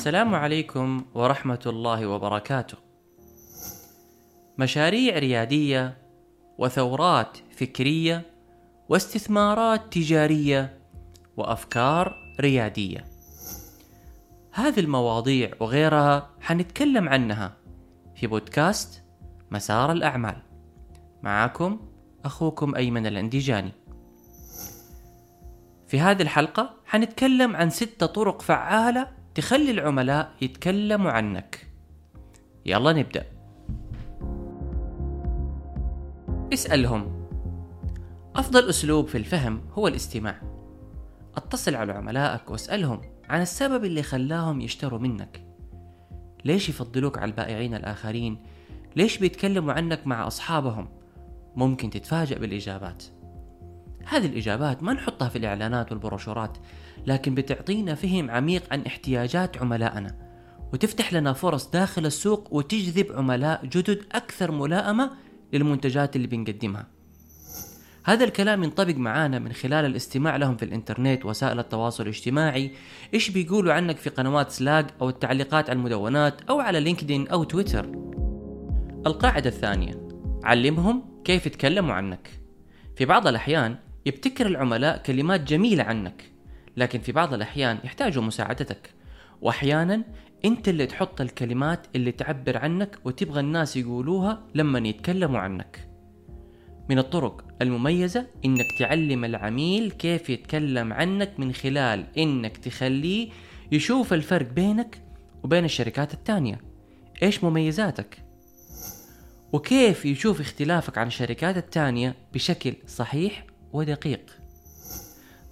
السلام عليكم ورحمة الله وبركاته. مشاريع ريادية وثورات فكرية واستثمارات تجارية وأفكار ريادية. هذه المواضيع وغيرها حنتكلم عنها في بودكاست مسار الأعمال. معاكم أخوكم أيمن الأنديجاني. في هذه الحلقة حنتكلم عن ستة طرق فعالة تخلي العملاء يتكلموا عنك. يلا نبدأ. اسألهم. أفضل أسلوب في الفهم هو الاستماع. أتصل على عملائك واسألهم عن السبب اللي خلاهم يشتروا منك. ليش يفضلوك على البائعين الآخرين؟ ليش بيتكلموا عنك مع أصحابهم؟ ممكن تتفاجأ بالإجابات. هذه الإجابات ما نحطها في الإعلانات والبروشورات لكن بتعطينا فهم عميق عن احتياجات عملائنا. وتفتح لنا فرص داخل السوق وتجذب عملاء جدد أكثر ملائمة للمنتجات اللي بنقدمها. هذا الكلام ينطبق معانا من خلال الاستماع لهم في الإنترنت وسائل التواصل الاجتماعي. إيش بيقولوا عنك في قنوات سلاج أو التعليقات على المدونات أو على لينكدين أو تويتر؟ القاعدة الثانية علمهم كيف يتكلموا عنك. في بعض الأحيان يبتكر العملاء كلمات جميلة عنك لكن في بعض الأحيان يحتاجوا مساعدتك. وأحيانا أنت اللي تحط الكلمات اللي تعبر عنك وتبغى الناس يقولوها لما يتكلموا عنك. من الطرق المميزة إنك تعلم العميل كيف يتكلم عنك من خلال إنك تخليه يشوف الفرق بينك وبين الشركات التانية إيش مميزاتك؟ وكيف يشوف اختلافك عن الشركات التانية بشكل صحيح ودقيق.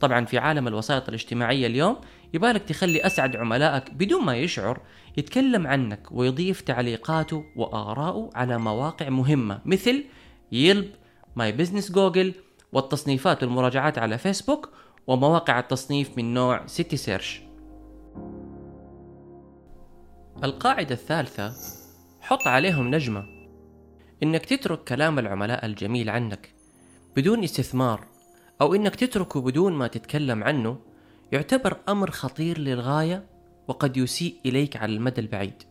طبعا في عالم الوسائط الاجتماعية اليوم يبالك تخلي أسعد عملائك بدون ما يشعر يتكلم عنك ويضيف تعليقاته وآراءه على مواقع مهمة مثل Yelp My Business Google والتصنيفات والمراجعات على فيسبوك ومواقع التصنيف من نوع سيتي سيرش القاعدة الثالثة حط عليهم نجمة. إنك تترك كلام العملاء الجميل عنك بدون استثمار أو إنك تتركه بدون ما تتكلم عنه يعتبر أمر خطير للغاية وقد يسيء إليك على المدى البعيد.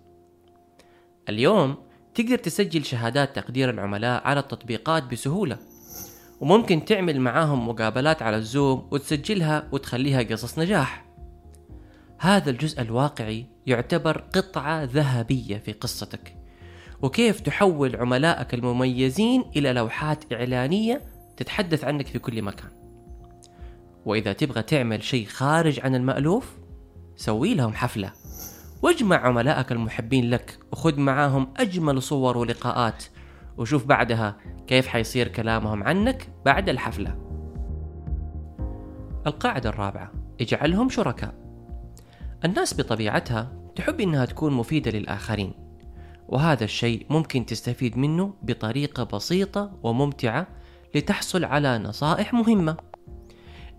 اليوم تقدر تسجل شهادات تقدير العملاء على التطبيقات بسهولة وممكن تعمل معاهم مقابلات على الزوم وتسجلها وتخليها قصص نجاح هذا الجزء الواقعي يعتبر قطعة ذهبية في قصتك وكيف تحول عملائك المميزين إلى لوحات إعلانية تتحدث عنك في كل مكان. وإذا تبغى تعمل شيء خارج عن المألوف سوي لهم حفلة. واجمع عملائك المحبين لك وخذ معاهم أجمل صور ولقاءات وشوف بعدها كيف حيصير كلامهم عنك بعد الحفلة. القاعدة الرابعة اجعلهم شركاء. الناس بطبيعتها تحب إنها تكون مفيدة للآخرين وهذا الشيء ممكن تستفيد منه بطريقة بسيطة وممتعة لتحصل على نصائح مهمة.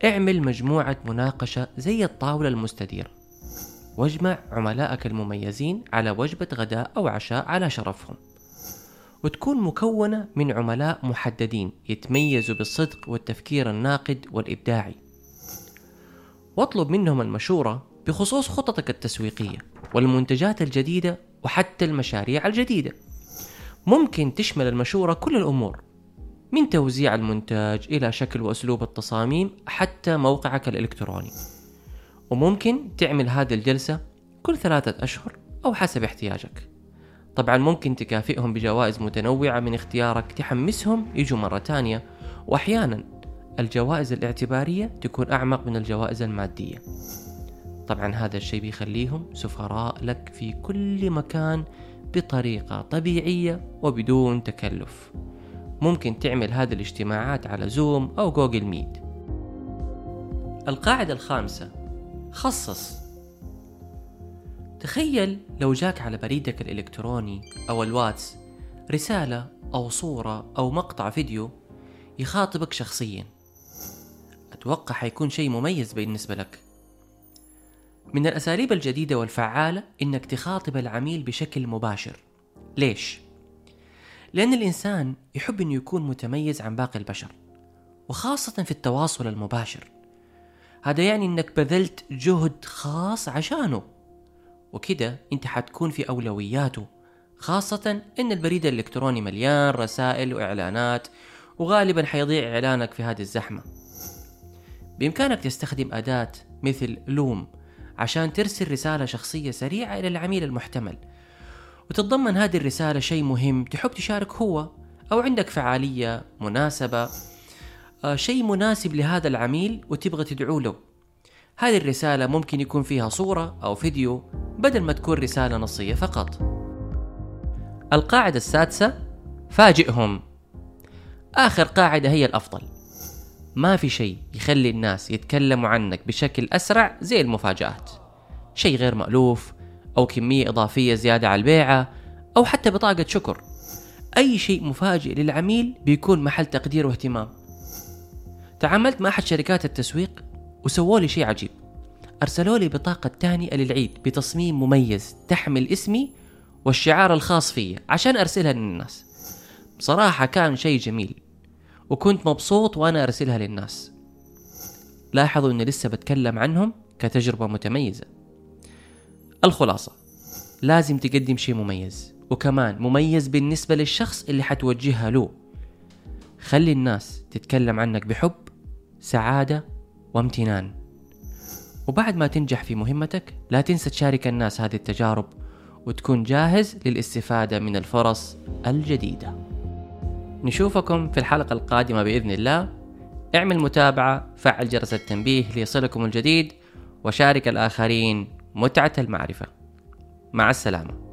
اعمل مجموعة مناقشة زي الطاولة المستديرة. واجمع عملائك المميزين على وجبة غداء أو عشاء على شرفهم. وتكون مكونة من عملاء محددين يتميزوا بالصدق والتفكير الناقد والإبداعي. واطلب منهم المشورة بخصوص خططك التسويقية والمنتجات الجديدة وحتى المشاريع الجديدة. ممكن تشمل المشورة كل الأمور. من توزيع المنتج إلى شكل وأسلوب التصاميم حتى موقعك الإلكتروني. وممكن تعمل هذه الجلسة كل ثلاثة أشهر أو حسب احتياجك. طبعا ممكن تكافئهم بجوائز متنوعة من اختيارك تحمسهم يجوا مرة تانية وأحيانا الجوائز الاعتبارية تكون أعمق من الجوائز المادية. طبعا هذا الشيء بيخليهم سفراء لك في كل مكان بطريقة طبيعية وبدون تكلف. ممكن تعمل هذه الاجتماعات على زوم أو جوجل ميت. القاعدة الخامسة خصص. تخيل لو جاك على بريدك الإلكتروني أو الواتس رسالة أو صورة أو مقطع فيديو يخاطبك شخصيا. أتوقع حيكون شيء مميز بالنسبة لك. من الأساليب الجديدة والفعالة إنك تخاطب العميل بشكل مباشر. ليش؟ لأن الإنسان يحب أنه يكون متميز عن باقي البشر وخاصة في التواصل المباشر. هذا يعني أنك بذلت جهد خاص عشانه وكده أنت حتكون في أولوياته خاصة إن البريد الإلكتروني مليان رسائل وإعلانات وغالبا حيضيع إعلانك في هذه الزحمة. بإمكانك تستخدم أداة مثل لوم عشان ترسل رسالة شخصية سريعة إلى العميل المحتمل وتتضمن هذه الرسالة شيء مهم تحب تشارك هو أو عندك فعالية مناسبة آه، شيء مناسب لهذا العميل وتبغى تدعو له. هذه الرسالة ممكن يكون فيها صورة أو فيديو بدل ما تكون رسالة نصية فقط. القاعدة السادسة فاجئهم. آخر قاعدة هي الأفضل. ما في شيء يخلي الناس يتكلموا عنك بشكل أسرع زي المفاجآت. شيء غير مألوف أو كمية إضافية زيادة على البيعة أو حتى بطاقة شكر. أي شيء مفاجئ للعميل بيكون محل تقدير واهتمام. تعاملت مع أحد شركات التسويق وسووا لي شيء عجيب. أرسلوا لي بطاقة تانية للعيد بتصميم مميز تحمل اسمي والشعار الخاص فيا عشان أرسلها للناس. بصراحة كان شيء جميل وكنت مبسوط وأنا أرسلها للناس. لاحظوا أني لسه بتكلم عنهم كتجربة متميزة. الخلاصة. لازم تقدم شيء مميز وكمان مميز بالنسبة للشخص اللي حتوجهها له. خلي الناس تتكلم عنك بحب سعادة وامتنان. وبعد ما تنجح في مهمتك لا تنسى تشارك الناس هذه التجارب وتكون جاهز للاستفادة من الفرص الجديدة. نشوفكم في الحلقة القادمة بإذن الله. اعمل متابعة فعل جرس التنبيه ليصلكم الجديد وشارك الآخرين متعة المعرفة. مع السلامة.